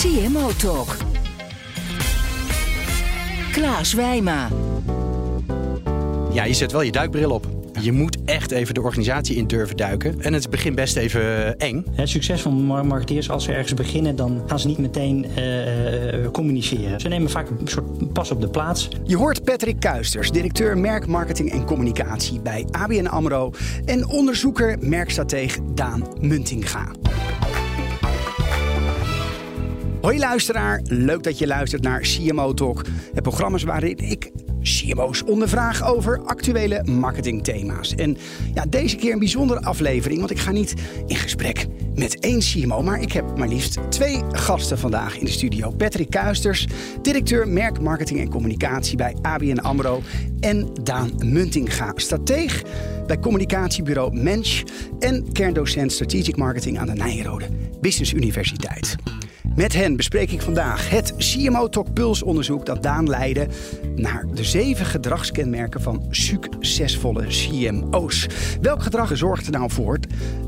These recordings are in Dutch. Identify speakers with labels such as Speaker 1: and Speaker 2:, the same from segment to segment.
Speaker 1: CMO Talk. Klaas Wijma.
Speaker 2: Ja, je zet wel je duikbril op. Je moet echt even de organisatie in durven duiken. En het begint best even eng.
Speaker 3: Het succes van marketeers, als ze ergens beginnen, dan gaan ze niet meteen uh, communiceren. Ze nemen vaak een soort pas op de plaats.
Speaker 4: Je hoort Patrick Kuisters, directeur merk, marketing en communicatie bij ABN AMRO. En onderzoeker merkstratege Daan Muntinga. Hoi luisteraar, leuk dat je luistert naar CMO Talk. Het programma waarin ik CMO's ondervraag over actuele marketingthema's. En ja, deze keer een bijzondere aflevering, want ik ga niet in gesprek met één CMO, maar ik heb maar liefst twee gasten vandaag in de studio. Patrick Kuisters, directeur merk, marketing en communicatie bij ABN AMRO. En Daan Muntinga, strateeg bij communicatiebureau Mensch en kerndocent strategic marketing aan de Nijrode Business Universiteit. Met hen bespreek ik vandaag het CMO Talk Pulse onderzoek dat Daan leidde naar de zeven gedragskenmerken van succesvolle CMO's. Welk gedrag zorgt er nou voor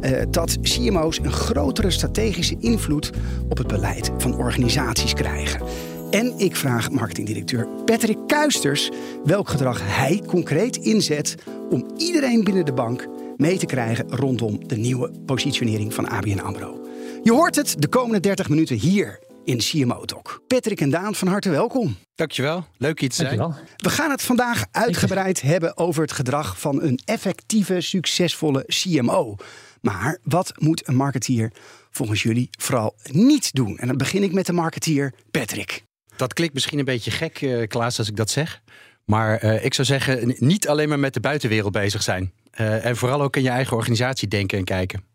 Speaker 4: uh, dat CMO's een grotere strategische invloed op het beleid van organisaties krijgen? En ik vraag marketingdirecteur Patrick Kuisters welk gedrag hij concreet inzet om iedereen binnen de bank mee te krijgen rondom de nieuwe positionering van ABN AMRO. Je hoort het de komende 30 minuten hier in CMO Talk. Patrick en Daan, van harte welkom.
Speaker 2: Dankjewel, leuk hier te zijn.
Speaker 3: Dankjewel.
Speaker 4: We gaan het vandaag uitgebreid hebben over het gedrag van een effectieve, succesvolle CMO. Maar wat moet een marketeer volgens jullie vooral niet doen? En dan begin ik met de marketeer Patrick.
Speaker 2: Dat klinkt misschien een beetje gek, uh, Klaas, als ik dat zeg. Maar uh, ik zou zeggen, niet alleen maar met de buitenwereld bezig zijn. Uh, en vooral ook in je eigen organisatie denken en kijken.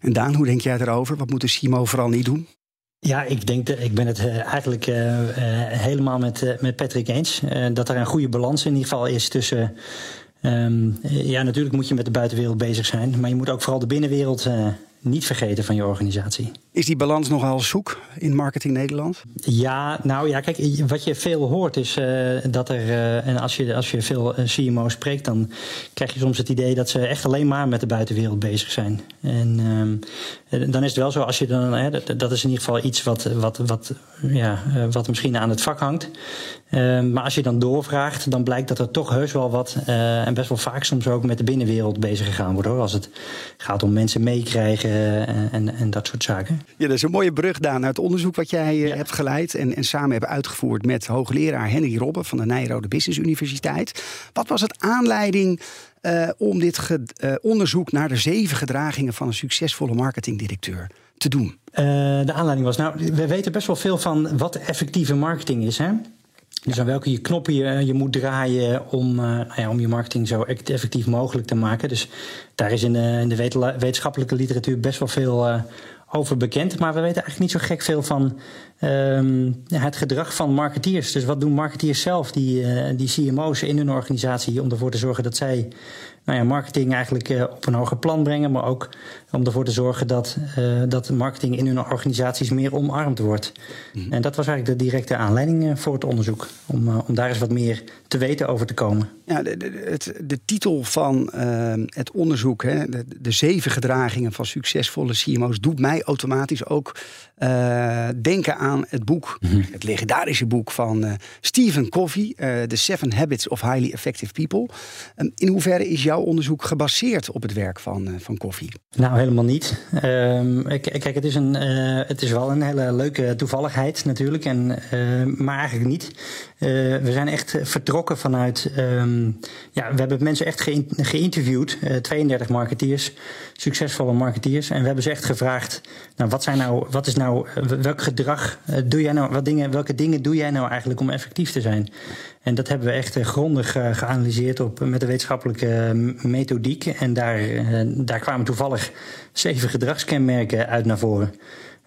Speaker 4: En Daan, hoe denk jij erover? Wat moet de CMO vooral niet doen?
Speaker 3: Ja, ik denk dat ik ben het uh, eigenlijk uh, uh, helemaal met, met Patrick eens. dat er een goede balans in ieder geval is tussen. Um, ja, natuurlijk moet je met de buitenwereld bezig zijn, maar je moet ook vooral de binnenwereld niet vergeten van je organisatie.
Speaker 4: Is die balans nogal zoek in marketing Nederland?
Speaker 3: Ja, nou ja, kijk, wat je veel hoort is uh, dat er, uh, en als je, als je veel CMO's spreekt, dan krijg je soms het idee dat ze echt alleen maar met de buitenwereld bezig zijn. En um, dan is het wel zo, als je dan, dat, is in ieder geval iets wat, wat, wat, ja, wat misschien aan het vak hangt. Uh, maar als je dan doorvraagt, dan blijkt dat er toch heus wel wat, en best wel vaak soms ook met de binnenwereld bezig gegaan wordt hoor. Als het gaat om mensen meekrijgen en, en dat soort zaken.
Speaker 4: Ja, dat is een mooie brug, Daan, naar het onderzoek wat jij ja. hebt geleid en, en samen hebt uitgevoerd met hoogleraar Henry Robben van de Nijrode Business Universiteit. Wat was het aanleiding uh, om dit uh, onderzoek naar de zeven gedragingen van een succesvolle marketingdirecteur te doen?
Speaker 3: Uh, de aanleiding was, nou, we weten best wel veel van wat effectieve marketing is, hè? Dus aan welke je knoppen je, je moet draaien om, uh, nou ja, om je marketing zo effectief mogelijk te maken. Dus daar is in de, in de wetenschappelijke literatuur best wel veel uh, over bekend. Maar we weten eigenlijk niet zo gek veel van um, het gedrag van marketeers. Dus wat doen marketeers zelf, die, uh, die CMO's in hun organisatie, om ervoor te zorgen dat zij nou ja, marketing eigenlijk uh, op een hoger plan brengen, maar ook om ervoor te zorgen dat, uh, dat marketing in hun organisaties meer omarmd wordt. Mm-hmm. En dat was eigenlijk de directe aanleiding uh, voor het onderzoek, om, om daar eens wat meer te weten over te komen.
Speaker 4: Ja, de, de, het, de titel van het onderzoek, hè, de, de, zeven gedragingen van succesvolle CMO's, doet mij automatisch ook denken aan het boek, mm-hmm. het legendarische boek van Stephen Covey, The Seven Habits of Highly Effective People. in hoeverre is jouw onderzoek gebaseerd op het werk van, uh, van Koffie?
Speaker 3: Nou, helemaal niet. Um, kijk, het is, een, uh, het is wel een hele leuke toevalligheid natuurlijk, en, uh, maar eigenlijk niet. We zijn echt vertrokken vanuit. Um, ja, we hebben mensen echt ge geïnterviewd, 32 marketeers, succesvolle marketeers. En we hebben ze echt gevraagd: nou, wat, zijn nou, wat is nou, welk gedrag doe jij nou, wat dingen, welke dingen doe jij nou eigenlijk om effectief te zijn? En dat hebben we echt grondig geanalyseerd op, met de wetenschappelijke methodiek. En daar, daar kwamen toevallig zeven gedragskenmerken uit naar voren.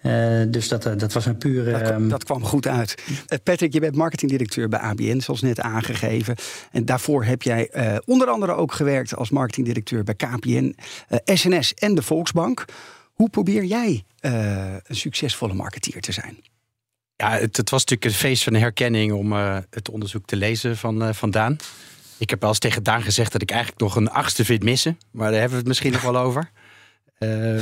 Speaker 3: Uh, dus dat, dat was een pure.
Speaker 4: Dat, kwam, dat kwam goed uit. Uh, Patrick, je bent marketingdirecteur bij ABN, zoals net aangegeven. En daarvoor heb jij uh, onder andere ook gewerkt als marketingdirecteur bij KPN, SNS en de Volksbank. Hoe probeer jij een succesvolle marketeer te zijn?
Speaker 2: Ja, het, het, was natuurlijk een feest van herkenning om het onderzoek te lezen van, van Daan. Ik heb wel eens tegen Daan gezegd dat ik eigenlijk nog een achtste vind missen. Maar daar hebben we het misschien nog wel over. Ehm,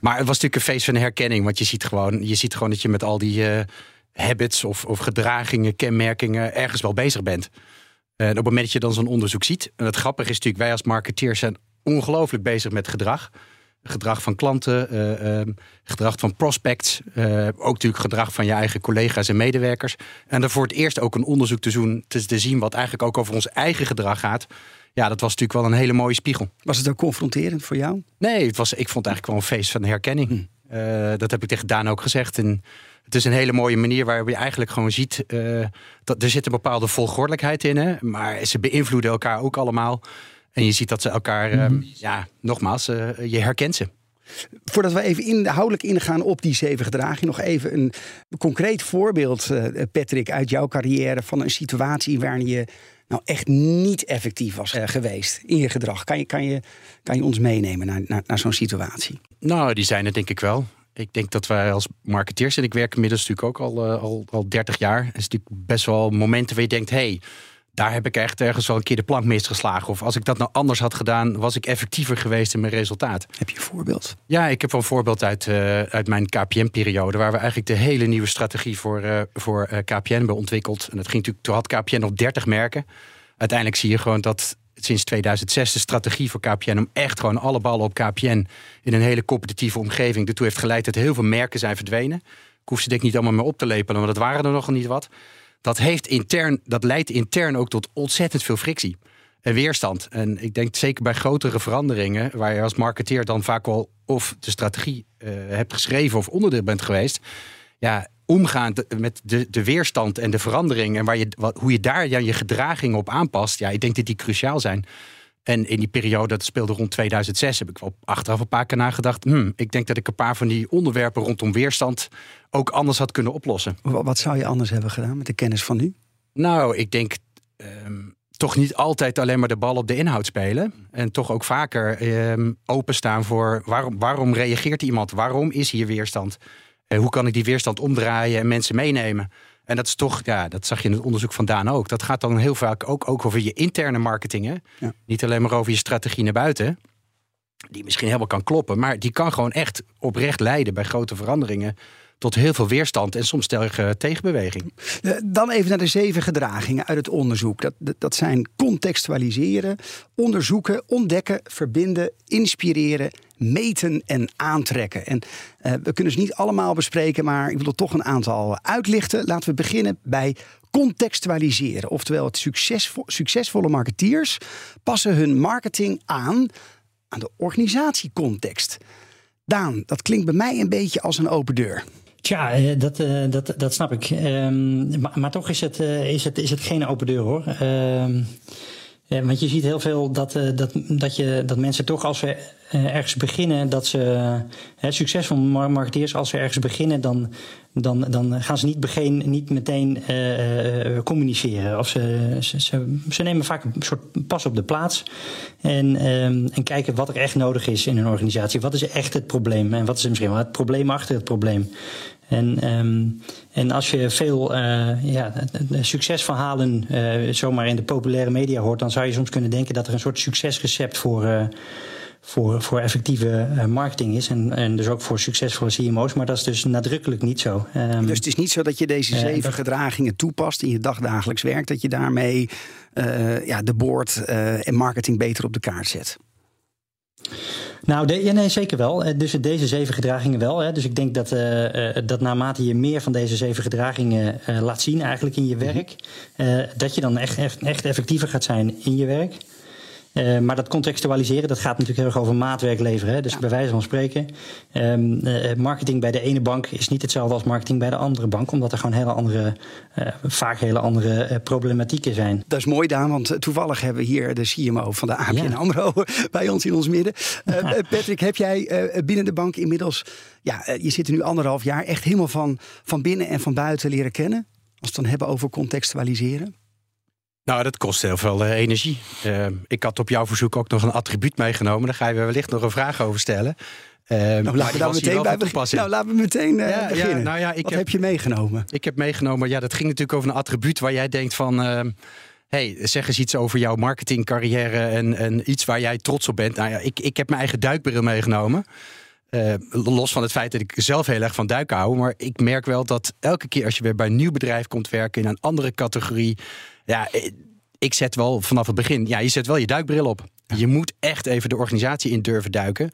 Speaker 2: maar het was natuurlijk een feest van herkenning. Want je ziet gewoon, je ziet gewoon dat je met al die uh, habits of, of gedragingen, kenmerkingen ergens wel bezig bent. En op het moment dat je dan zo'n onderzoek ziet. En het grappige is natuurlijk, wij als marketeers zijn ongelooflijk bezig met gedrag. Gedrag van klanten, uh, uh, gedrag van prospects. Ook natuurlijk gedrag van je eigen collega's en medewerkers. En dan voor het eerst ook een onderzoek te, doen, te zien wat eigenlijk ook over ons eigen gedrag gaat ja, dat was natuurlijk wel een hele mooie spiegel.
Speaker 4: Was het ook confronterend voor jou?
Speaker 2: Nee, het was, ik vond het eigenlijk wel een feest van herkenning. Hm. Uh, dat heb ik tegen Daan ook gezegd. En het is een hele mooie manier waarop je eigenlijk gewoon ziet... Uh, dat er zit een bepaalde volgordelijkheid in. Hè, maar ze beïnvloeden elkaar ook allemaal. En je ziet dat ze elkaar, uh, ja, nogmaals, je herkent ze.
Speaker 4: Voordat we even inhoudelijk ingaan op die zeven gedragingen, nog even een concreet voorbeeld, Patrick, uit jouw carrière van een situatie waarin je nou echt niet effectief was uh, geweest in je gedrag? Kan je, kan je, kan je ons meenemen naar, naar, naar zo'n situatie?
Speaker 2: Nou, die zijn er denk ik wel. Ik denk dat wij als marketeers, en ik werk inmiddels natuurlijk ook al, uh, al, al 30 jaar, is natuurlijk best wel momenten waar je denkt: hé, hey, daar heb ik echt ergens wel een keer de plank misgeslagen. Of als ik dat nou anders had gedaan, was ik effectiever geweest in mijn resultaat.
Speaker 4: Heb je een voorbeeld?
Speaker 2: Ja, ik heb wel een voorbeeld uit, uh, uit mijn KPN-periode, waar we eigenlijk de hele nieuwe strategie voor, uh, voor uh, KPN hebben ontwikkeld. En dat ging natuurlijk, toen had KPN nog 30 merken. Uiteindelijk zie je gewoon dat sinds 2006 de strategie voor KPN om echt gewoon alle ballen op KPN in een hele competitieve omgeving ertoe heeft geleid dat heel veel merken zijn verdwenen. Ik hoef ze denk ik niet allemaal meer op te lepelen, want dat waren er nog niet wat dat, heeft intern, dat leidt intern ook tot ontzettend veel frictie en weerstand. En ik denk zeker bij grotere veranderingen, waar je als marketeer dan vaak wel of de strategie uh, hebt geschreven of onderdeel bent geweest. Ja, omgaan met de, de weerstand en de verandering en waar je, wat, hoe je daar ja, je gedraging op aanpast. Ja, ik denk dat die cruciaal zijn. En in die periode, dat speelde rond 2006, heb ik wel achteraf een paar keer nagedacht. Hmm, ik denk dat ik een paar van die onderwerpen rondom weerstand ook anders had kunnen oplossen.
Speaker 4: Wat zou je anders hebben gedaan met de kennis van nu?
Speaker 2: Nou, ik denk um, toch niet altijd alleen maar de bal op de inhoud spelen. En toch ook vaker um, openstaan voor waarom, waarom reageert iemand? Waarom is hier weerstand? Uh, hoe kan ik die weerstand omdraaien en mensen meenemen? En dat is toch, ja, dat zag je in het onderzoek van Daan ook. Dat gaat dan heel vaak ook, ook over je interne marketing. Hè? Ja. Niet alleen maar over je strategie naar buiten. Die misschien helemaal kan kloppen, maar die kan gewoon echt oprecht leiden bij grote veranderingen tot heel veel weerstand en soms tegen tegenbeweging.
Speaker 4: Eh, dan even naar de zeven gedragingen uit het onderzoek. Dat, dat zijn contextualiseren, onderzoeken, ontdekken, verbinden, inspireren, meten en aantrekken. En uh, we kunnen ze niet allemaal bespreken, maar ik wil er toch een aantal uitlichten. Laten we beginnen bij contextualiseren. Oftewel, het succesvo succesvolle marketeers passen hun marketing aan aan de organisatiecontext. Daan, dat klinkt bij mij een beetje als een open deur.
Speaker 3: Tja, eh, dat, eh, dat, dat snap ik. Um, maar, toch is het, is, het, is het geen open deur hoor. Ja, want je ziet heel veel dat, dat, dat, je, dat mensen toch als ze ergens beginnen, dat ze uh, succesvol marketeers, als ze ergens beginnen, dan, dan, dan gaan ze niet, begin, niet meteen communiceren. Of ze, ze, ze, nemen vaak een soort pas op de plaats en, um, en kijken wat er echt nodig is in een organisatie. Wat is echt het probleem en wat is misschien wel het probleem achter het probleem? En, um, en als je veel uh, ja, succesverhalen uh, zomaar in de populaire media hoort, dan zou je soms kunnen denken dat er een soort succesrecept voor, voor, voor effectieve marketing is. En, en dus ook voor succesvolle CMO's. Maar dat is dus nadrukkelijk niet zo.
Speaker 4: Um, dus het is niet zo dat je deze zeven dat... gedragingen toepast in je dagdagelijks werk, dat je daarmee ja, de board en marketing beter op de kaart zet.
Speaker 3: Nou, de, ja, nee, zeker wel. Eh, dus deze zeven gedragingen wel. Hè. Dus ik denk dat, uh, dat naarmate je meer van deze zeven gedragingen uh, laat zien eigenlijk in je werk, uh, dat je dan echt, echt, echt effectiever gaat zijn in je werk. Uh, maar dat contextualiseren, dat gaat natuurlijk heel erg over maatwerk leveren. Hè? Dus ja. bij wijze van spreken, um, uh, marketing bij de ene bank is niet hetzelfde als marketing bij de andere bank. Omdat er gewoon hele andere, uh, vaak hele andere problematieken zijn.
Speaker 4: Dat is mooi, Daan, want toevallig hebben we hier de CMO van de ABN ja. AMRO bij ons in ons midden. Patrick, heb jij binnen de bank inmiddels, ja, je zit er nu anderhalf jaar, echt helemaal van, van binnen en van buiten leren kennen? Als we het dan hebben over contextualiseren?
Speaker 2: Nou, dat kost heel veel uh, energie. Uh, ik had op jouw verzoek ook nog een attribuut meegenomen. Daar ga je wellicht nog een vraag over stellen.
Speaker 4: Uh, nou, laten we daar meteen bij beginnen. Nou, laten we meteen ja, beginnen. Ja, nou ja, ik Wat heb, heb, je meegenomen?
Speaker 2: Ik heb meegenomen, ja, dat ging natuurlijk over een attribuut waar jij denkt van... hey, zeg eens iets over jouw marketingcarrière en, en iets waar jij trots op bent. Nou ja, ik, ik heb mijn eigen duikbril meegenomen. Los van het feit dat ik zelf heel erg van duiken hou. Maar ik merk wel dat elke keer als je weer bij een nieuw bedrijf komt werken in een andere categorie. Ja, eh, ik zet wel vanaf het begin. Ja, je zet wel je duikbril op. Je moet echt even de organisatie in durven duiken.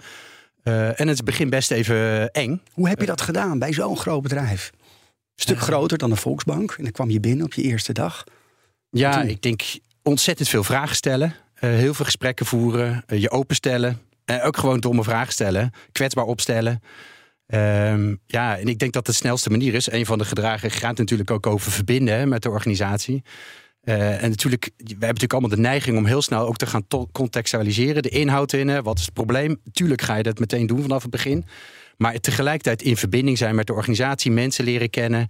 Speaker 2: Uh, en het begint best even eng.
Speaker 4: Hoe heb je dat gedaan bij zo'n groot bedrijf? Een stuk groter dan de Volksbank. En dan kwam je binnen op je eerste dag.
Speaker 2: Ja, ik denk ontzettend veel vragen stellen. heel veel gesprekken voeren. je openstellen. Uh, ook gewoon domme vragen stellen, kwetsbaar opstellen. Um, ja, en ik denk dat de snelste manier is. Een van de gedragen gaat natuurlijk ook over verbinden hè, met de organisatie. Uh, en natuurlijk, we hebben natuurlijk allemaal de neiging om heel snel ook te gaan contextualiseren. De inhoud in, wat is het probleem? Tuurlijk ga je dat meteen doen vanaf het begin. Maar tegelijkertijd in verbinding zijn met de organisatie, mensen leren kennen.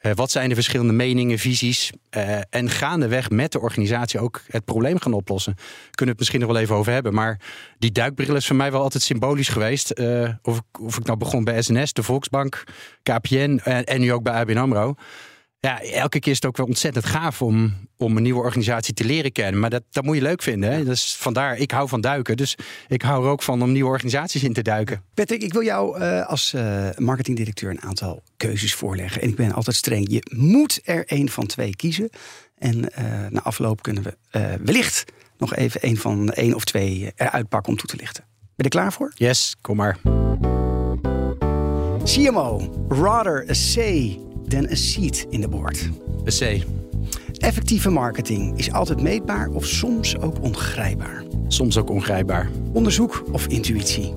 Speaker 2: Uh, wat zijn de verschillende meningen, visies? Uh, en gaandeweg met de organisatie ook het probleem gaan oplossen. Kunnen we het misschien nog wel even over hebben. Maar die duikbril is voor mij wel altijd symbolisch geweest. Of, of, ik nou begon bij SNS, de Volksbank, KPN en nu ook bij ABN AMRO ja, elke keer is het ook wel ontzettend gaaf om, om een nieuwe organisatie te leren kennen. Maar dat, dat moet je leuk vinden. Hè? Dus vandaar, ik hou van duiken. Dus ik hou er ook van om nieuwe organisaties in te duiken.
Speaker 4: Patrick, ik wil jou uh, als uh, marketingdirecteur een aantal keuzes voorleggen. En ik ben altijd streng. Je moet er één van twee kiezen. En uh, na afloop kunnen we wellicht nog even één van één of twee eruit pakken om toe te lichten. Ben je er klaar voor?
Speaker 2: Yes, kom maar.
Speaker 4: CMO, a say than a seat in the board.
Speaker 2: A C.
Speaker 4: Effectieve marketing is altijd meetbaar of soms ook ongrijpbaar.
Speaker 2: Soms ook ongrijpbaar.
Speaker 4: Onderzoek of intuïtie?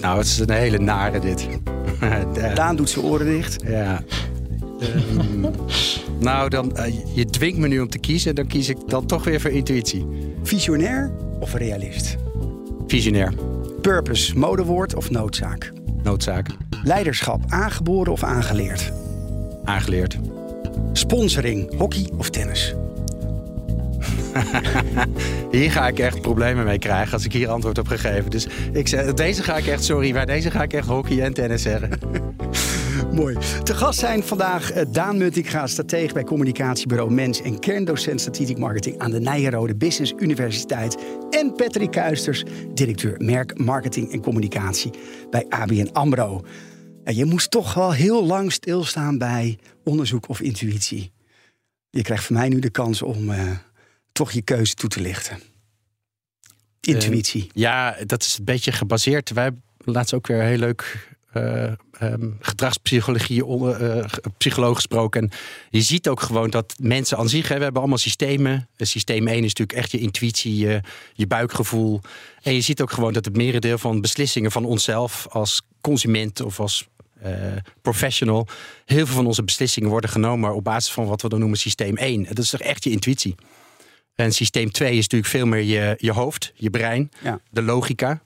Speaker 2: Nou, het is een hele nare dit.
Speaker 4: Daan doet zijn oren dicht.
Speaker 2: Ja. um, nou, dan, uh, je dwingt me nu om te kiezen. Dan kies ik dan toch weer voor intuïtie.
Speaker 4: Visionair of realist?
Speaker 2: Visionair.
Speaker 4: Purpose, modewoord of noodzaak?
Speaker 2: Noodzaak.
Speaker 4: Leiderschap, aangeboren of aangeleerd? Sponsoring, hockey of tennis?
Speaker 2: hier ga ik echt problemen mee krijgen als ik hier antwoord op gegeven. Dus ik zeg, deze ga ik echt, sorry, maar deze ga ik echt hockey en tennis zeggen.
Speaker 4: Mooi. Te gast zijn vandaag eh, Daan Muntinga, stratege bij communicatiebureau Mens en kerndocent strategic marketing aan de Nijenrode Business Universiteit. En Patrick Kuisters, directeur merk marketing en communicatie bij ABN AMRO je moest toch wel heel lang stilstaan bij onderzoek of intuïtie. Je krijgt van mij nu de kans om uh, toch je keuze toe te lichten. Intuïtie. Uh,
Speaker 2: ja, dat is een beetje gebaseerd. Wij hebben laatst ook weer heel leuk uh, um, gedragspsychologie, uh, psycholoog gesproken. En je ziet ook gewoon dat mensen aan zich, hè, we hebben allemaal systemen. Systeem 1 is natuurlijk echt je intuïtie, je, je buikgevoel. En je ziet ook gewoon dat het merendeel van beslissingen van onszelf als consument of als professional. Heel veel van onze beslissingen worden genomen op basis van wat we dan noemen systeem 1. Dat is toch echt je intuïtie. En systeem 2 is natuurlijk veel meer je, je hoofd, je brein, ja. de logica.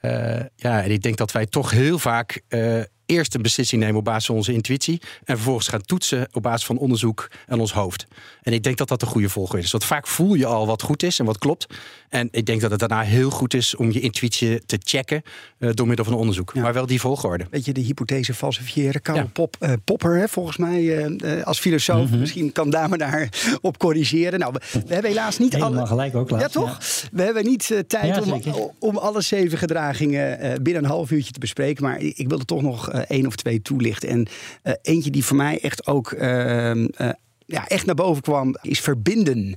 Speaker 2: Uh, ja, en ik denk dat wij toch heel vaak uh, eerst een beslissing nemen op basis van onze intuïtie. En vervolgens gaan toetsen op basis van onderzoek en ons hoofd. En ik denk dat dat de goede volgorde is. Want vaak voel je al wat goed is en wat klopt. En ik denk dat het daarna heel goed is om je intuïtie te checken uh, door middel van onderzoek. Maar wel die volgorde.
Speaker 4: Weet je, de hypothese falsifiëren. Karl ja. Pop, uh, Popper, hè, volgens mij, uh, als filosoof. Mm -hmm. Misschien kan Dame daar op corrigeren. Nou, we, we hebben helaas niet
Speaker 3: Helemaal alle... gelijk ook,
Speaker 4: Ja, toch? Ja. We hebben niet tijd om, om alle zeven gedragingen binnen een half uurtje te bespreken. Maar ik wilde toch nog één of twee toelichten. En eentje die voor mij echt ook ehm, ja, echt naar boven kwam, is verbinden.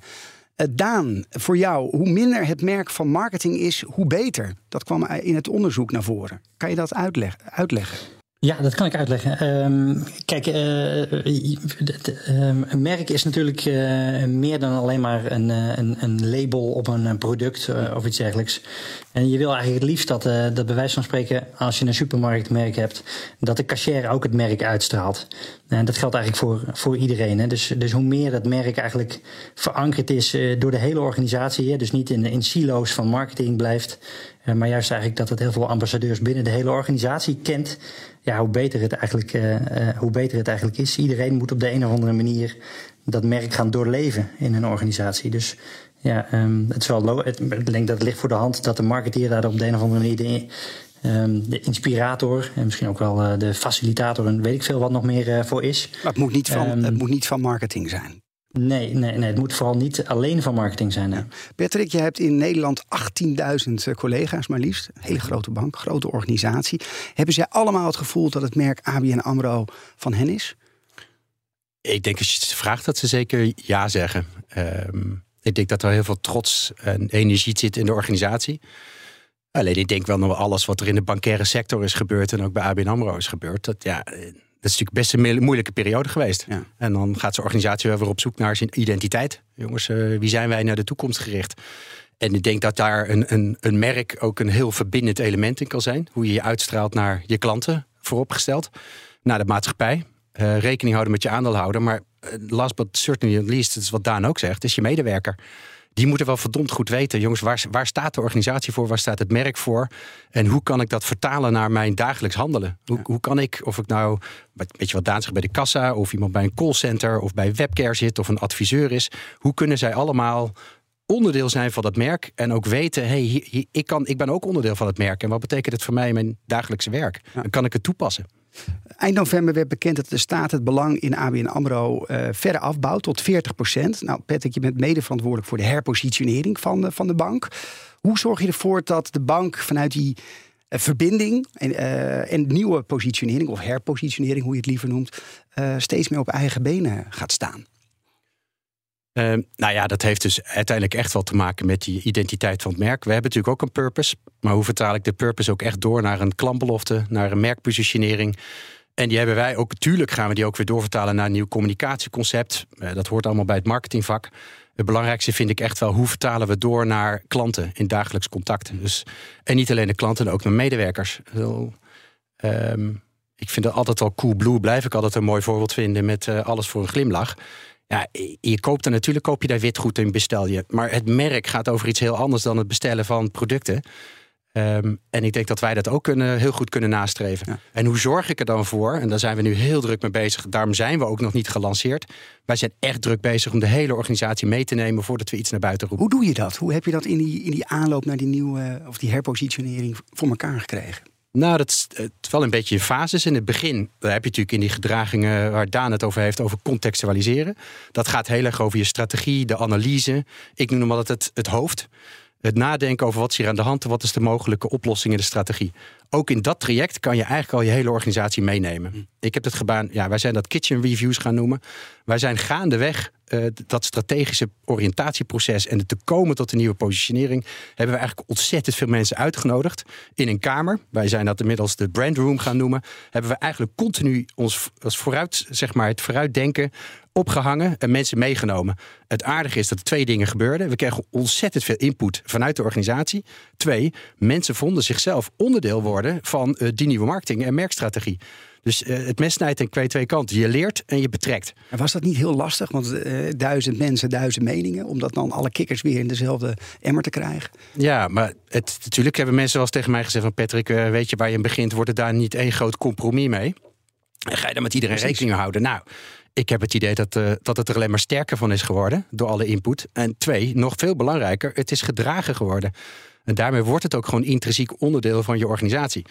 Speaker 4: Daan, voor jou, hoe minder het merk van marketing is, hoe beter. Dat kwam in het onderzoek naar voren. Kan je dat uitleg uitleggen?
Speaker 3: Ja, dat kan ik uitleggen. Ehm, kijk, uh, een merk is natuurlijk uh, meer dan alleen maar een, een, een label op een product of iets dergelijks. En je wil eigenlijk het liefst dat, dat bij wijze van spreken, als je een supermarktmerk hebt, dat de cashier ook het merk uitstraalt. En dat geldt eigenlijk voor, voor iedereen. Hè. Dus, dus hoe meer dat merk eigenlijk verankerd is door de hele organisatie, hè, dus niet in, in silo's van marketing blijft, maar juist eigenlijk dat het heel veel ambassadeurs binnen de hele organisatie kent ja, hoe, beter het eigenlijk, uh, hoe beter het eigenlijk is. Iedereen moet op de een of andere manier dat merk gaan doorleven in een organisatie. Dus ja, um, het is wel het, ik denk dat het ligt voor de hand dat de marketeer daar op de een of andere manier de, um, de inspirator en misschien ook wel uh, de facilitator en weet ik veel wat nog meer uh, voor is.
Speaker 4: Maar het moet niet van, um, het moet niet van marketing zijn.
Speaker 3: Nee, nee, nee, het moet vooral niet alleen van marketing zijn. Ja.
Speaker 4: Patrick, je hebt in Nederland 18.000 collega's maar liefst. Een hele grote bank, grote organisatie. Hebben zij allemaal het gevoel dat het merk ABN AMRO van hen is?
Speaker 2: Ik denk als je ze vraagt dat ze zeker ja zeggen. Um, ik denk dat er heel veel trots en energie zit in de organisatie. Alleen ik denk wel nog alles wat er in de bankaire sector is gebeurd... en ook bij ABN AMRO is gebeurd... dat ja, dat is natuurlijk best een moeilijke periode geweest. Ja. En dan gaat zo'n organisatie weer op zoek naar zijn identiteit. Jongens, uh, wie zijn wij naar de toekomst gericht? En ik denk dat daar een, een, een merk ook een heel verbindend element in kan zijn. Hoe je je uitstraalt naar je klanten, vooropgesteld. Naar de maatschappij. Uh, rekening houden met je aandeelhouder. Maar uh, last but certainly not least, dat is wat Daan ook zegt, is je medewerker die moeten wel verdomd goed weten, jongens, waar, waar staat de organisatie voor, waar staat het merk voor en hoe kan ik dat vertalen naar mijn dagelijks handelen? Hoe, hoe kan ik, of ik nou, weet je wat Daan zegt bij de kassa, of iemand bij een callcenter of bij webcare zit of een adviseur is, hoe kunnen zij allemaal onderdeel zijn van dat merk en ook weten, hey, ik, kan, ik ben ook onderdeel van het merk en wat betekent het voor mij in mijn dagelijkse werk? En kan ik het toepassen?
Speaker 4: Eind november werd bekend dat de staat het belang in ABN AMRO uh, verder afbouwt tot 40 procent. Nou, Patrick, je bent mede verantwoordelijk voor de herpositionering van de, van de bank. Hoe zorg je ervoor dat de bank vanuit die uh, verbinding en, uh, en nieuwe positionering, of herpositionering, hoe je het liever noemt, steeds meer op eigen benen gaat staan?
Speaker 2: Uh, nou ja, dat heeft dus uiteindelijk echt wel te maken met die identiteit van het merk. We hebben natuurlijk ook een purpose. Maar hoe vertaal ik de purpose ook echt door naar een klantbelofte, naar een merkpositionering? En die hebben wij ook, natuurlijk gaan we die ook weer doorvertalen naar een nieuw communicatieconcept. Uh, dat hoort allemaal bij het marketingvak. Het belangrijkste vind ik echt wel hoe vertalen we door naar klanten in dagelijks contact. Dus, en niet alleen de klanten, ook naar medewerkers. Ik vind het altijd al cool blue, blijf ik altijd een mooi voorbeeld vinden met uh, alles voor een glimlach. Ja, je koopt er natuurlijk, koop je daar witgoed in, bestel je. Maar het merk gaat over iets heel anders dan het bestellen van producten. Um, en ik denk dat wij dat ook kunnen, heel goed kunnen nastreven. En hoe zorg ik er dan voor? En daar zijn we nu heel druk mee bezig. Daarom zijn we ook nog niet gelanceerd. Wij zijn echt druk bezig om de hele organisatie mee te nemen voordat we iets naar buiten roepen.
Speaker 4: Hoe doe je dat? Hoe heb je dat in die, in die aanloop naar die nieuwe of die herpositionering voor elkaar gekregen?
Speaker 2: Nou, dat is het wel een beetje in fases. In het begin daar heb je natuurlijk in die gedragingen waar Daan het over heeft, over contextualiseren. Dat gaat heel erg over je strategie, de analyse. Ik noem hem altijd het, het hoofd. Het nadenken over wat is hier aan de hand en wat is de mogelijke oplossing in de strategie. Ook in dat traject kan je eigenlijk al je hele organisatie meenemen. Hm. Ik heb het gebaan, ja, wij zijn dat kitchen reviews gaan noemen. Wij zijn gaandeweg uh, dat strategische oriëntatieproces en het te komen tot een nieuwe positionering, hebben we eigenlijk ontzettend veel mensen uitgenodigd in een kamer. Wij zijn dat inmiddels de brandroom gaan noemen. Hebben we eigenlijk continu ons als vooruit, zeg maar, het vooruitdenken opgehangen en mensen meegenomen. Het aardige is dat er twee dingen gebeurden. We kregen ontzettend veel input vanuit de organisatie. Twee, mensen vonden zichzelf onderdeel worden van uh, die nieuwe marketing en merkstrategie. Dus uh, het mes snijdt en twee kanten. Je leert en je betrekt.
Speaker 4: En was dat niet heel lastig? Want uh, duizend mensen, duizend meningen. Om dat dan alle kikkers weer in dezelfde emmer te krijgen.
Speaker 2: Ja, maar het, natuurlijk hebben mensen wel eens tegen mij gezegd: van Patrick, weet je waar je begint? Wordt het daar niet één groot compromis mee? En ga je dan met iedereen Precies. rekening houden? Nou, ik heb het idee dat, uh, dat het er alleen maar sterker van is geworden door alle input. En twee, nog veel belangrijker, het is gedragen geworden. En daarmee wordt het ook gewoon intrinsiek onderdeel van je organisatie.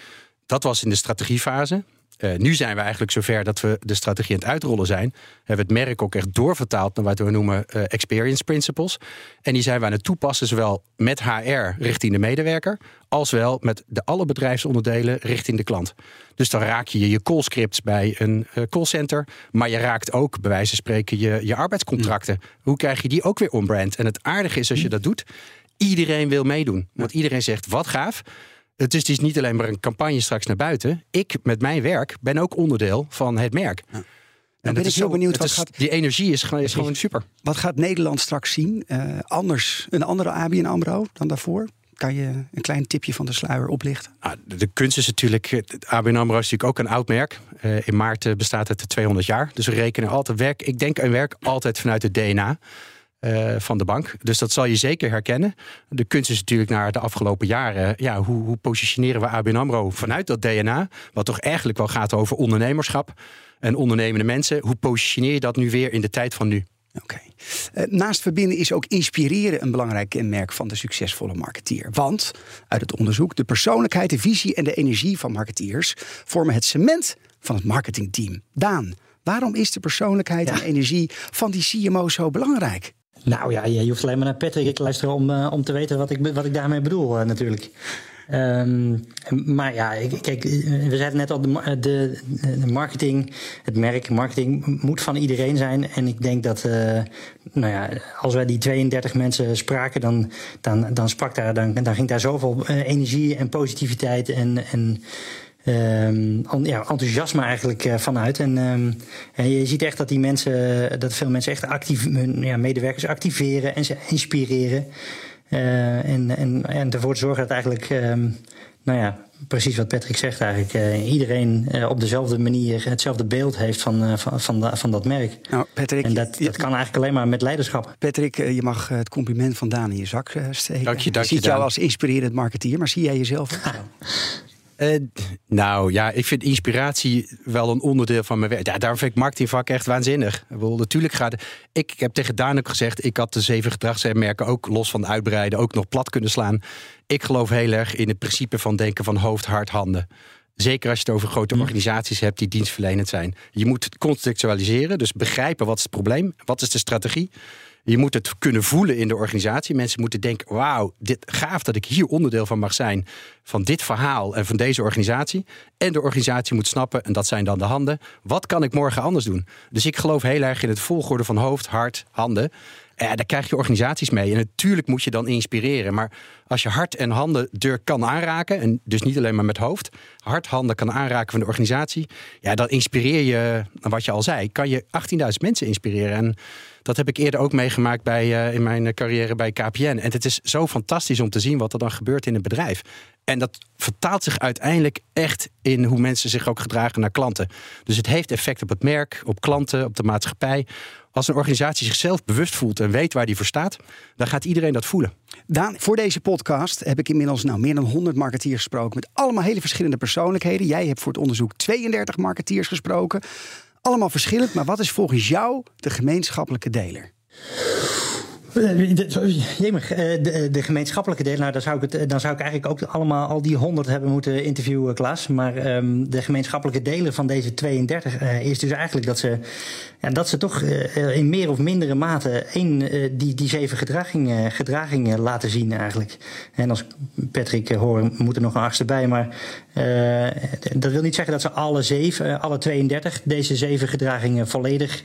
Speaker 2: Dat was in de strategiefase. Uh, nu zijn we eigenlijk zover dat we de strategie aan het uitrollen zijn. Hebben we het merk ook echt doorvertaald naar wat we noemen uh, experience principles. En die zijn we aan het toepassen, zowel met HR richting de medewerker, als wel met de alle bedrijfsonderdelen richting de klant. Dus dan raak je je callscripts bij een uh, callcenter, maar je raakt ook, bij wijze van spreken, je, je arbeidscontracten. Mm. Hoe krijg je die ook weer on-brand? En het aardige is als je dat doet, iedereen wil meedoen. Want iedereen zegt, wat gaaf Het is dus niet alleen maar een campagne straks naar buiten. Ik met mijn werk ben ook onderdeel van het merk.
Speaker 4: Dan
Speaker 2: En
Speaker 4: ben
Speaker 2: het
Speaker 4: ik
Speaker 2: is
Speaker 4: heel benieuwd, wat
Speaker 2: is-
Speaker 4: gaat,
Speaker 2: Die energie is gewoon, is gewoon super.
Speaker 4: wat gaat Nederland straks zien? Eh, anders, een andere ABN AMRO dan daarvoor? Kan je een klein tipje van de sluier oplichten?
Speaker 2: Ah, de, de kunst is natuurlijk, ABN AMRO is natuurlijk ook een oud merk. Eh, in maart eh, bestaat het 200 jaar. Dus we rekenen altijd werk. Ik denk aan werk altijd vanuit het DNA eh, van de bank. Dus dat zal je zeker herkennen. De kunst is natuurlijk naar de afgelopen jaren. Ja, hoe, hoe positioneren we ABN AMRO vanuit dat DNA? Wat toch eigenlijk wel gaat over ondernemerschap en ondernemende mensen. Hoe positioneer je dat nu weer in de tijd van nu?
Speaker 4: Oké. Eh, naast verbinden is ook inspireren een belangrijk kenmerk van de succesvolle marketeer. Want uit het onderzoek, de persoonlijkheid, de visie en de energie van marketeers vormen het cement van het marketingteam. Daan, waarom is de persoonlijkheid en energie van die CMO zo belangrijk?
Speaker 3: Nou ja, je hoeft alleen maar naar Patrick te luisteren om, eh, om te weten wat ik, wat ik daarmee bedoel, eh, natuurlijk. Ehm, maar ja, kijk, eh, we zeiden net al, de, de, de marketing, het merk, marketing moet van iedereen zijn. En ik denk dat, nou ja, als wij die 32 mensen spraken, dan, dan, dan, sprak daar, dan, dan ging daar zoveel energie en positiviteit en. en ehm, ja, enthousiasme eigenlijk eh, vanuit. En, ehm, en je ziet echt dat die mensen, dat veel mensen echt actief, hun ja, medewerkers activeren en ze inspireren. Eh, en, en, en ervoor zorgen dat eigenlijk, ehm, nou ja, precies wat Patrick zegt eigenlijk, eh, iedereen eh, op dezelfde manier hetzelfde beeld heeft van, eh, van, van, da- van dat merk.
Speaker 4: Nou, Patrick,
Speaker 3: En dat,
Speaker 4: je-
Speaker 3: dat kan eigenlijk alleen maar met leiderschap.
Speaker 4: Patrick, je mag het compliment van Daan in je zak steken.
Speaker 2: Dank je, dank
Speaker 4: Ik
Speaker 2: je,
Speaker 4: zie jou als inspirerend marketeer, maar zie jij jezelf ook zo?
Speaker 2: Eh, nou ja, ik vind inspiratie wel een onderdeel van mijn werk. Ja, daarom vind ik marketingvak echt waanzinnig. Ik bedoel, natuurlijk gaat ik, heb tegen Daan ook gezegd, ik had de zeven gedragsmerken ook los van uitbreiden ook nog plat kunnen slaan. Ik geloof heel erg in het principe van denken van hoofd, hart, handen. Zeker als je het over grote organisaties hebt die dienstverlenend zijn. Je moet het contextualiseren, dus begrijpen wat is het probleem, wat is de strategie. Je moet het kunnen voelen in de organisatie. Mensen moeten denken: wauw, dit gaaf dat ik hier onderdeel van mag zijn. Van dit verhaal en van deze organisatie. En de organisatie moet snappen, en dat zijn dan de handen. Wat kan ik morgen anders doen? Dus ik geloof heel erg in het volgorde van hoofd, hart, handen. Ja, daar krijg je organisaties mee. En natuurlijk moet je dan inspireren. Maar als je hart en handen deur kan aanraken, en dus niet alleen maar met hoofd, hart, handen kan aanraken van de organisatie, ja, dan inspireer je, wat je al zei, kan je 18.000 mensen inspireren. En dat heb ik eerder ook meegemaakt bij, eh, in mijn carrière bij KPN. En het is zo fantastisch om te zien wat er dan gebeurt in een bedrijf. En dat vertaalt zich uiteindelijk echt in hoe mensen zich ook gedragen naar klanten. Dus het heeft effect op het merk, op klanten, op de maatschappij. Als een organisatie zichzelf bewust voelt en weet waar die voor staat, dan gaat iedereen dat voelen.
Speaker 4: Daan, voor deze podcast heb ik inmiddels nou, meer dan 100 marketeers gesproken. Met allemaal hele verschillende persoonlijkheden. Jij hebt voor het onderzoek 32 marketeers gesproken. Allemaal verschillend, maar wat is volgens jou de gemeenschappelijke deler?
Speaker 3: Eh, Jemig, eh, de, de gemeenschappelijke delen, nou, dan, zou ik het, dan zou ik eigenlijk ook allemaal al die 100 hebben moeten interviewen, Klaas. Maar ehm, de gemeenschappelijke delen van deze 32 eh, is dus eigenlijk dat ze, ja, dat ze toch eh, in meer of mindere mate één, eh, die, die zeven gedragingen, gedragingen laten zien eigenlijk. En als Patrick eh, hoor, moet er nog een achtste bij. Maar eh, dat wil niet zeggen dat ze alle zeven, eh, alle 32, deze zeven gedragingen volledig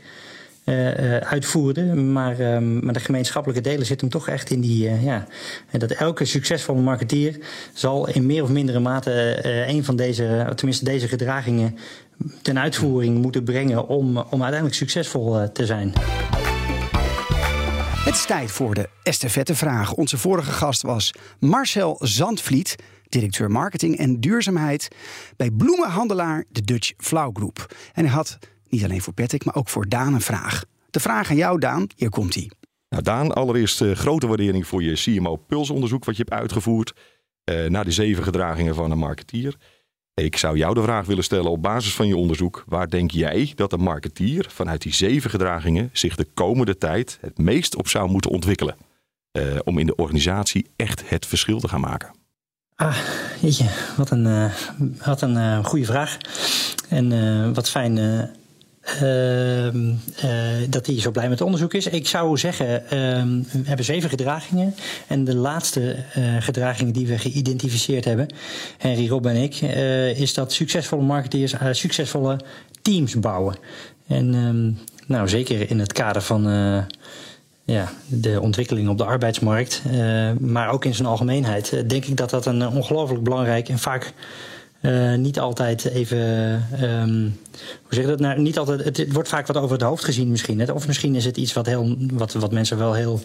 Speaker 3: eh, eh, uitvoerden. Maar, ehm, maar de gemeenschappelijke delen zitten toch echt in die. eh, ja, dat elke succesvolle marketeer zal in meer of mindere mate een van deze, tenminste deze gedragingen, ten uitvoering moeten brengen om, om uiteindelijk succesvol te zijn.
Speaker 4: Het is tijd voor de estafettevraag. Onze vorige gast was Marcel Zandvliet, directeur marketing en duurzaamheid bij bloemenhandelaar de Dutch Flow Group. En hij had niet alleen voor Patrick, maar ook voor Daan een vraag. De vraag aan jou, Daan, hier komt hij.
Speaker 5: Nou, Daan, allereerst eh, grote waardering voor je CMO-pulsonderzoek wat je hebt uitgevoerd. eh, naar de zeven gedragingen van een marketeer. Ik zou jou de vraag willen stellen op basis van je onderzoek. Waar denk jij dat een marketeer vanuit die zeven gedragingen zich de komende tijd het meest op zou moeten ontwikkelen? eh, om in de organisatie echt het verschil te gaan maken.
Speaker 3: Ah, jeetje, wat een, eh, wat een goede vraag. En eh, wat fijn eh, ehm, eh, dat hij zo blij met het onderzoek is. Ik zou zeggen, ehm, we hebben zeven gedragingen. En de laatste eh, gedragingen die we geïdentificeerd hebben, Henry, Rob en ik, eh, is dat succesvolle marketeers succesvolle teams bouwen. En ehm, nou, zeker in het kader van. ja, de ontwikkeling op de arbeidsmarkt, maar ook in zijn algemeenheid, denk ik dat dat een ongelooflijk belangrijk en vaak uh, niet altijd even. Um, hoe zeg je dat? Nou, niet altijd, het, het, wordt vaak wat over het hoofd gezien, misschien. Hè? Of misschien is het iets wat, heel, wat, wat mensen wel heel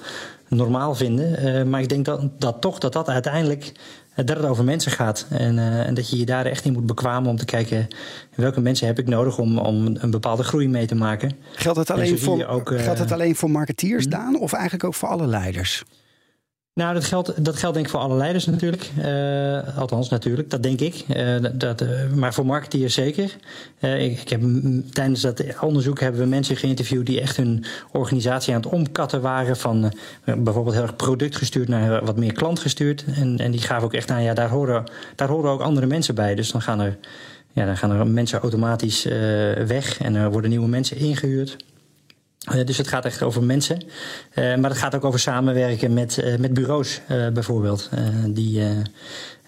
Speaker 3: normaal vinden. maar ik denk dat, dat toch dat dat uiteindelijk dat het over mensen gaat. En, en, dat je je daar echt in moet bekwamen om te kijken welke mensen heb ik nodig om, om een bepaalde groei mee te maken.
Speaker 4: Geldt het alleen, voor, ook, geldt het alleen voor marketeers, hmm? Daan, of eigenlijk ook voor alle leiders?
Speaker 3: Nou, dat geldt, dat geldt denk ik voor alle leiders natuurlijk. Uh, althans, natuurlijk, dat denk ik. Uh, dat, uh, maar voor marketeers zeker. Ik, ik, heb, tijdens dat onderzoek hebben we mensen geïnterviewd die echt hun organisatie aan het omkatten waren. Van bijvoorbeeld heel erg productgestuurd naar wat meer klantgestuurd. En, en die gaven ook echt aan, ja, daar horen, daar horen ook andere mensen bij. Dus dan gaan er, ja, dan gaan er mensen automatisch weg en er worden nieuwe mensen ingehuurd. Uh, dus het gaat echt over mensen. Uh, maar het gaat ook over samenwerken met, uh, met bureaus bijvoorbeeld. die,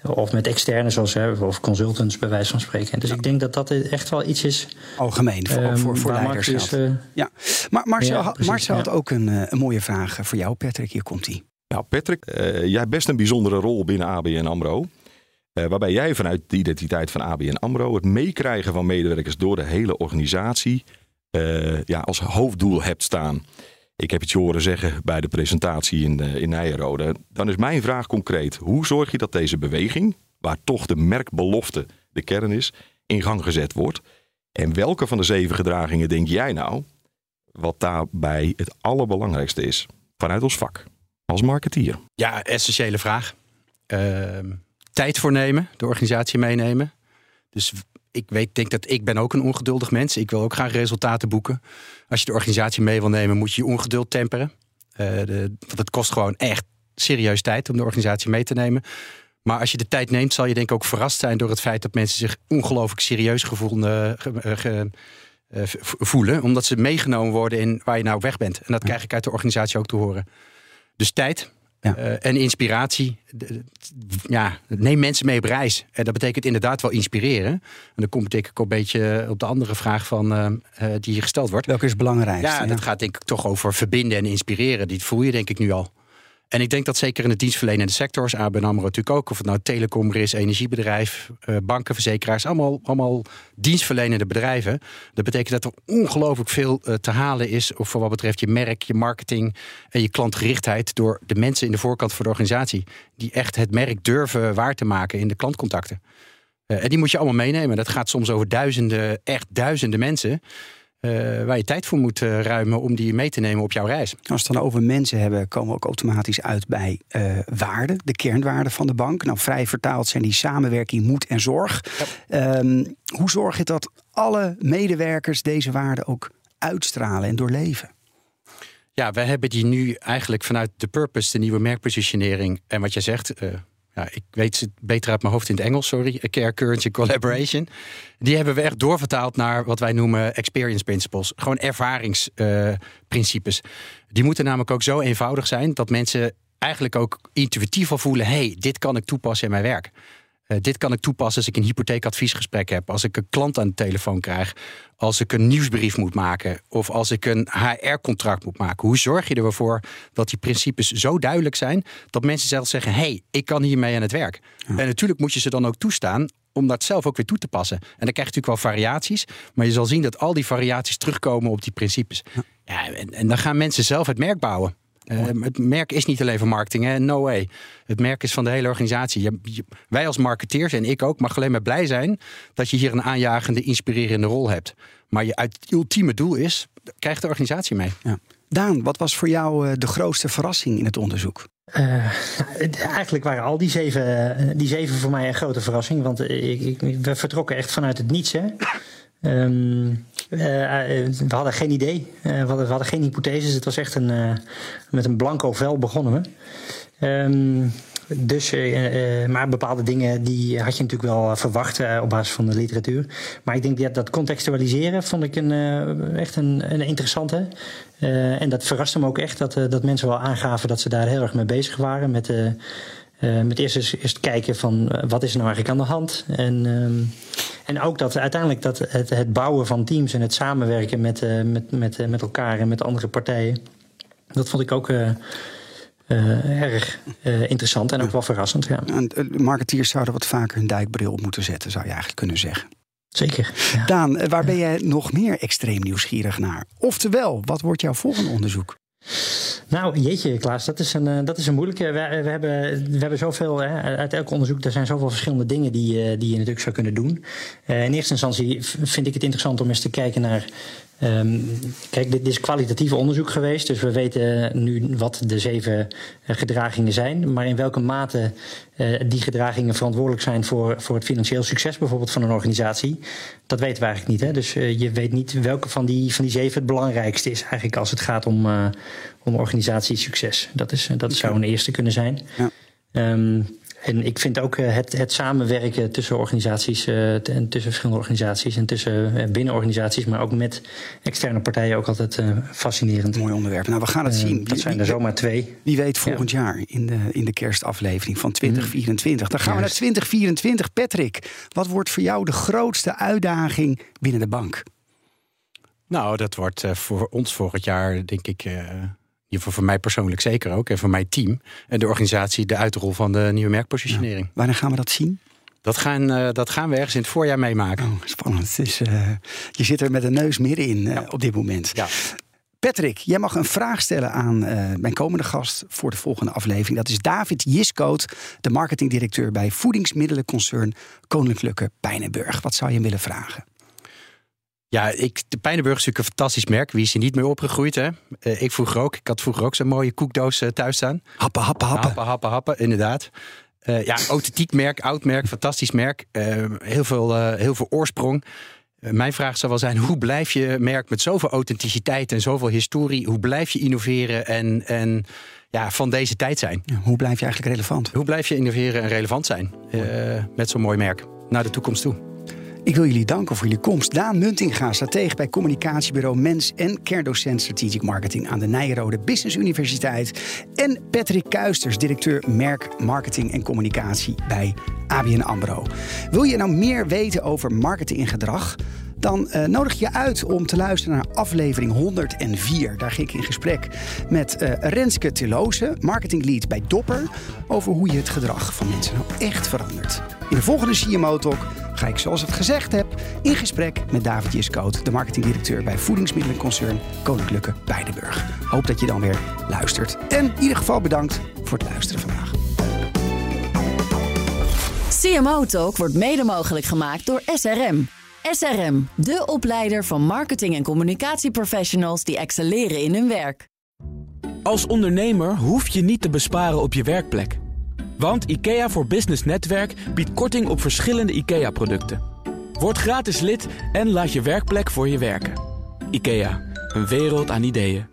Speaker 3: of met externe, zoals of consultants, bij wijze van spreken. Dus ja. ik denk dat dat echt wel iets is.
Speaker 4: Algemeen, voor, um, voor, voor leiders. Is, ja. Maar Marcel, ja, precies, Marcel had ook een, een mooie vraag voor jou, Patrick. Hier komt hij.
Speaker 5: Nou, Patrick, jij hebt best een bijzondere rol binnen ABN AMRO. waarbij jij vanuit de identiteit van ABN AMRO het meekrijgen van medewerkers door de hele organisatie uh, ja, als hoofddoel hebt staan. Ik heb het je horen zeggen bij de presentatie in, uh, in. Dan is mijn vraag concreet. Hoe zorg je dat deze beweging, waar toch de merkbelofte de kern is, in gang gezet wordt? En welke van de zeven gedragingen denk jij nou wat daarbij het allerbelangrijkste is vanuit ons vak als marketeer?
Speaker 2: Ja, essentiële vraag. Uh, tijd voor nemen, de organisatie meenemen. Dus ik weet, denk dat ik ben ook een ongeduldig mens. Ik wil ook graag resultaten boeken. Als je de organisatie mee wil nemen, moet je je ongeduld temperen. Uh, de, want het kost gewoon echt serieus tijd om de organisatie mee te nemen. Maar als je de tijd neemt, zal je denk ik ook verrast zijn door het feit dat mensen zich ongelooflijk serieus gevoel, uh, voelen. Omdat ze meegenomen worden in waar je nou weg bent. En dat krijg ik uit de organisatie ook te horen. Dus tijd, ja. Uh, en inspiratie. Ja, neem mensen mee op reis. En dat betekent inderdaad wel inspireren. En dan kom ik ook een beetje op de andere vraag van, uh, uh, die hier gesteld wordt.
Speaker 4: Welke is belangrijk?
Speaker 2: Ja, ja, dat gaat denk ik toch over verbinden en inspireren. Die voel je denk ik nu al. En ik denk dat zeker in de dienstverlenende sectors, ABN AMRO natuurlijk ook, of het nou telecom is, energiebedrijf, uh, banken, verzekeraars, allemaal, allemaal dienstverlenende bedrijven. Dat betekent dat er ongelooflijk veel uh, te halen is voor wat betreft je merk, je marketing en je klantgerichtheid door de mensen in de voorkant van de organisatie. Die echt het merk durven waar te maken in de klantcontacten. Uh, en die moet je allemaal meenemen. Dat gaat soms over duizenden, echt duizenden mensen. Uh, waar je tijd voor moet uh, ruimen om die mee te nemen op jouw reis.
Speaker 4: Als we het dan over mensen hebben, komen we ook automatisch uit bij uh, waarden, de kernwaarden van de bank. Nou, vrij vertaald zijn die samenwerking, moed en zorg. Ja. Um, hoe zorg je dat alle medewerkers deze waarden ook uitstralen en doorleven?
Speaker 2: Ja, we hebben die nu eigenlijk vanuit de purpose, de nieuwe merkpositionering. En wat jij zegt, ik weet het beter uit mijn hoofd in het Engels, sorry. Care, Currency, Collaboration. Die hebben we echt doorvertaald naar wat wij noemen experience principles. Gewoon ervaringsprincipes. Die moeten namelijk ook zo eenvoudig zijn dat mensen eigenlijk ook intuïtief al voelen: hey, dit kan ik toepassen in mijn werk. Uh, dit kan ik toepassen als ik een hypotheekadviesgesprek heb, als ik een klant aan de telefoon krijg, als ik een nieuwsbrief moet maken of als ik een HR-contract moet maken. Hoe zorg je ervoor dat die principes zo duidelijk zijn dat mensen zelf zeggen: hé, hey, ik kan hiermee aan het werk. Ja. En natuurlijk moet je ze dan ook toestaan om dat zelf ook weer toe te passen. En dan krijg je natuurlijk wel variaties, maar je zal zien dat al die variaties terugkomen op die principes. Ja. ja en, en dan gaan mensen zelf het merk bouwen. Uh, het merk is niet alleen van marketing, hè? no way. Het merk is van de hele organisatie. Je, je, wij als marketeers en ik ook mag alleen maar blij zijn dat je hier een aanjagende, inspirerende rol hebt. Maar je uit ultieme doel is, krijgt de organisatie mee.
Speaker 4: Ja. Daan, wat was voor jou uh, de grootste verrassing in het onderzoek?
Speaker 3: Uh, eigenlijk waren al die zeven, die zeven voor mij een grote verrassing. Want ik, ik, we vertrokken echt vanuit het niets. Hè? Um, we hadden geen idee. Uh, we, hadden, we, hadden, geen hypotheses. Het was echt een, met een blanco vel begonnen. Um, dus, maar bepaalde dingen die had je natuurlijk wel verwacht op basis van de literatuur. Maar ik denk dat dat contextualiseren vond ik een, echt een, een interessante. en dat verraste me ook echt dat, dat mensen wel aangaven dat ze daar heel erg mee bezig waren. Met uh, met eerst eens, eerst kijken van uh, wat is er nou eigenlijk aan de hand. En, um, en ook dat uiteindelijk dat het, het bouwen van teams en het samenwerken met, uh, met, met, met elkaar en met andere partijen. Dat vond ik ook uh, erg uh, interessant en ook wel verrassend. Ja.
Speaker 4: En, marketeers zouden wat vaker hun duikbril op moeten zetten, zou je eigenlijk kunnen zeggen.
Speaker 3: Zeker. Ja.
Speaker 4: Daan, waar ben jij nog meer extreem nieuwsgierig naar? Oftewel, wat wordt jouw volgende onderzoek?
Speaker 3: Nou, jeetje, Klaas, dat is een, dat is een moeilijke. We, we, hebben, we hebben zoveel, hè, uit elk onderzoek, er zijn zoveel verschillende dingen die, die je natuurlijk zou kunnen doen. In eerste instantie vind ik het interessant om eens te kijken naar Um, kijk, dit is kwalitatief onderzoek geweest, dus we weten nu wat de zeven gedragingen zijn. Maar in welke mate die gedragingen verantwoordelijk zijn voor, voor het financieel succes bijvoorbeeld van een organisatie, dat weten we eigenlijk niet. Hè? Dus je weet niet welke van die, van die zeven het belangrijkste is eigenlijk als het gaat om, om organisatiesucces. Dat, is, dat zou een eerste kunnen zijn. Ja. Um, en ik vind ook eh, het, het samenwerken tussen organisaties uh, en tussen verschillende organisaties en tussen uh, binnen organisaties, maar ook met externe partijen ook altijd uh, fascinerend.
Speaker 4: Mooi onderwerp. Nou, we gaan het zien.
Speaker 3: Dat zijn er zomaar twee.
Speaker 4: Wie weet volgend ja. jaar in de, in de kerstaflevering van 2024. Dan gaan we naar 2024. Patrick, wat wordt voor jou de grootste uitdaging binnen de bank?
Speaker 2: Nou, dat wordt voor ons volgend jaar, denk ik ieder voor mij persoonlijk zeker ook. En voor mijn team. En de organisatie, de uitrol van de nieuwe merkpositionering. Ja.
Speaker 4: Wanneer gaan we dat zien?
Speaker 2: Dat gaan, uh, dat gaan we ergens in het voorjaar meemaken.
Speaker 4: Oh, spannend. Uh, je zit er met een neus middenin uh, ja. op dit moment.
Speaker 2: Ja.
Speaker 4: Patrick, jij mag een vraag stellen aan mijn komende gast voor de volgende aflevering. Dat is David Jiskoot, de marketingdirecteur bij voedingsmiddelenconcern Koninklijke Pijnenburg. Wat zou je hem willen vragen?
Speaker 2: Ja, ik, de Pijnenburg is natuurlijk een fantastisch merk. Wie is er niet meer opgegroeid, hè? Uh, ik vroeger ook. Ik had vroeger ook zo'n mooie koekdoos uh, thuis staan.
Speaker 4: Happen, happen, happen.
Speaker 2: Happen, happen, happen, inderdaad. Uh, ja, authentiek merk, oud merk, fantastisch merk. heel, veel, heel veel oorsprong. mijn vraag zou wel zijn, hoe blijf je merk met zoveel authenticiteit en zoveel historie... hoe blijf je innoveren en, en ja, van deze tijd zijn?
Speaker 4: Ja, hoe blijf je eigenlijk relevant?
Speaker 2: Hoe blijf je innoveren en relevant zijn met zo'n mooi merk naar de toekomst toe?
Speaker 4: Ik wil jullie danken voor jullie komst. Daan Muntinga, stratege bij communicatiebureau Mens en kerndocent Strategic Marketing aan de Nijrode Business Universiteit. En Patrick Kuisters, directeur merk, marketing en communicatie bij ABN AMRO. Wil je nou meer weten over marketing en gedrag? Dan uh, nodig je uit om te luisteren naar aflevering 104. Daar ging ik in gesprek met uh, Renske Tilloze, marketinglead bij Dopper, over hoe je het gedrag van mensen nou echt verandert. In de volgende CMO Talk ga ik, zoals ik gezegd heb, in gesprek met David Jiskoot, de marketingdirecteur bij voedingsmiddelenconcern Koninklijke Bijdenburg. Hoop dat je dan weer luistert. En in ieder geval bedankt voor het luisteren vandaag.
Speaker 6: CMO Talk wordt mede mogelijk gemaakt door SRM. SRM, de opleider van marketing- en communicatieprofessionals die excelleren in hun werk.
Speaker 7: Als ondernemer hoef je niet te besparen op je werkplek. Want IKEA voor Business Netwerk biedt korting op verschillende IKEA-producten. Word gratis lid en laat je werkplek voor je werken. IKEA, een wereld aan ideeën.